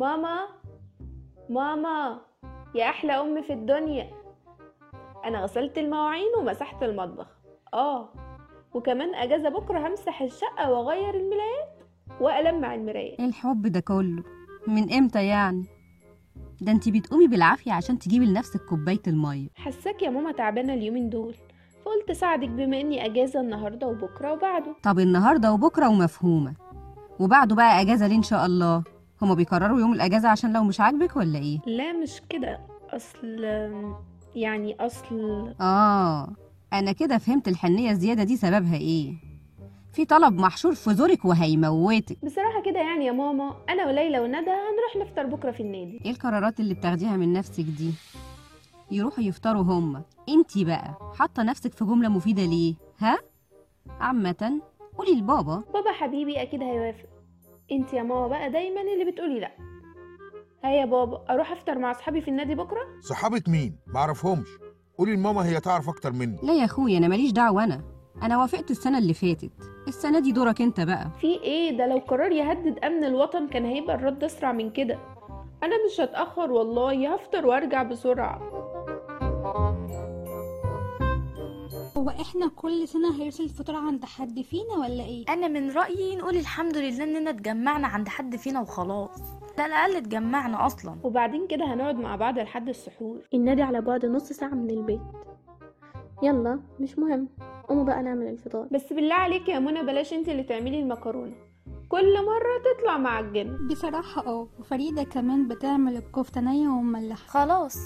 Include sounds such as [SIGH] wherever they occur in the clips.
ماما ماما يا أحلى أم في الدنيا. أنا غسلت المواعين ومسحت المطبخ. آه وكمان أجازة بكرة همسح الشقة وأغير الملايات وألمع المرايات. إيه الحب ده كله؟ من إمتى يعني؟ ده أنتي بتقومي بالعافية عشان تجيبي لنفسك كوباية المية. حساك يا ماما تعبانة اليومين دول. فقلت اساعدك بما إني أجازة النهارده وبكرة وبعده. طب النهاردة وبكرة ومفهومة. وبعده بقى أجازة ليه إن شاء الله؟ هما بيقرروا يوم الأجازة عشان لو مش عاجبك ولا إيه؟ لا مش كده. أصل يعني أصل آه أنا كده فهمت الحنية الزيادة دي سببها إيه. في طلب محشور في زورك وهيموتك. بصراحة كده يعني يا ماما أنا وليلى وندى هنروح نفطر بكرة في النادي. إيه القرارات اللي بتاخديها من نفسك دي؟ يروحوا يفطروا هما انتي بقى حاطة نفسك في جملة مفيدة ليه؟ ها؟ عامة قولي لبابا. بابا حبيبي أكيد هيوافق. انت يا ماما بقى دايما اللي بتقولي لا. هيا يا بابا أروح أفطر مع أصحابي في النادي بكرة؟ صحابة مين؟ معرفهمش قولي لماما هي تعرف أكتر مني. لا يا اخويا أنا ماليش دعوة أنا. أنا وافقت السنة اللي فاتت. السنة دي دورك أنت بقى. في إيه؟ ده لو قرار يهدد أمن الوطن كان هيبقى الرد أسرع من كده. أنا مش هتأخر والله هفطر وأرجع بسرعة. هو إحنا كل سنة هيرسل الفطار عند حد فينا ولا إيه؟ أنا من رأيي نقول الحمد لله إننا اتجمعنا عند حد فينا وخلاص. لا الأقل اتجمعنا أصلا. وبعدين كده هنقعد مع بعض لحد السحور. النادي على بعد نص ساعة من البيت. يلا مش مهم. قوموا بقى نعمل الفطار. بس بالله عليك يا منى بلاش انت اللي تعملي المكرونة. كل مرة تطلع معجنه بصراحة آه وفريدة كمان بتعمل الكفتة نية ومملحة. خلاص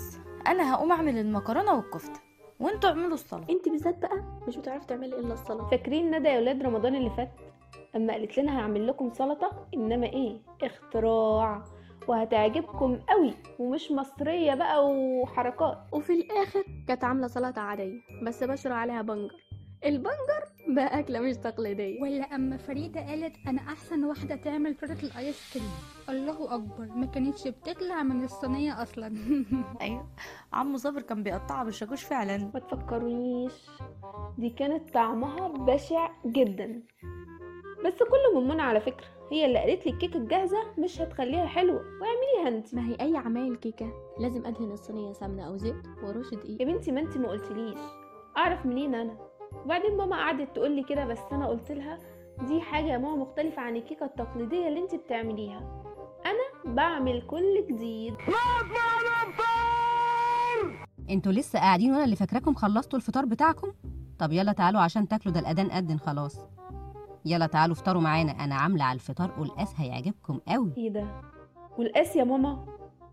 أنا هقوم أعمل المكرونة والكفتة. وانتوا اعملوا السلطه انت بالذات بقى مش بتعرفي تعملي إلا السلطه فاكرين ندى يا ولاد رمضان اللي فات؟ أما قالت لنا هعمل لكم سلطة إنما إيه؟ اختراع. وهتعجبكم قوي ومش مصرية بقى وحركات. وفي الآخر كانت عاملة سلطة عادية بس بشرى عليها بنجر. البنجر بقى أكلة مش تقليدية. ولا أما فريدة قالت أنا أحسن واحدة تعمل تورتة الآيس كريم. الله أكبر ما كانتش بتطلع من الصينية أصلا. [LAUGHS] أيوه. عمو صابر كان بيقطعها بالشاكوش فعلا. ما تفكرونيش دي كانت طعمها بشع جدا. بس كله من منى على فكرة. هي اللي قالت لي الكيكة الجاهزة مش هتخليها حلوة. واعمليها أنت. ما هي أي عمايل كيكة. لازم أدهن الصينية سمنة أو زيت وأرش دقيق. يا بنتي ما أنت ما قلتليش. أعرف منين أنا؟ وبعدين ماما قعدت تقول لي كده بس أنا قلت لها دي حاجة يا ماما مختلفة عن الكيكة التقليدية اللي انت بتعمليها. أنا بعمل كل جديد. أنتوا لسه قاعدين وأنا اللي فاكراكم خلصتوا الفطار بتاعكم؟ طب يلا تعالوا عشان تاكلوا ده الأذان أذن خلاص. يلا تعالوا افطروا معانا أنا عاملة على الفطار قلقاس هيعجبكم قوي. إيه ده؟ والقاس يا ماما؟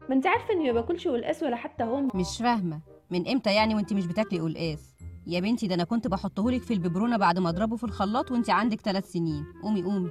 ما انت عارفة إني ما باكلش والقاس ولا حتى هم مش فاهمة من إمتى يعني وانت مش بتاكلي قلقاس يا بنتي ده أنا كنت بحطهولك في الببرونة بعد ما أضربه في الخلاط وانت عندك ثلاث سنين. قومي قومي.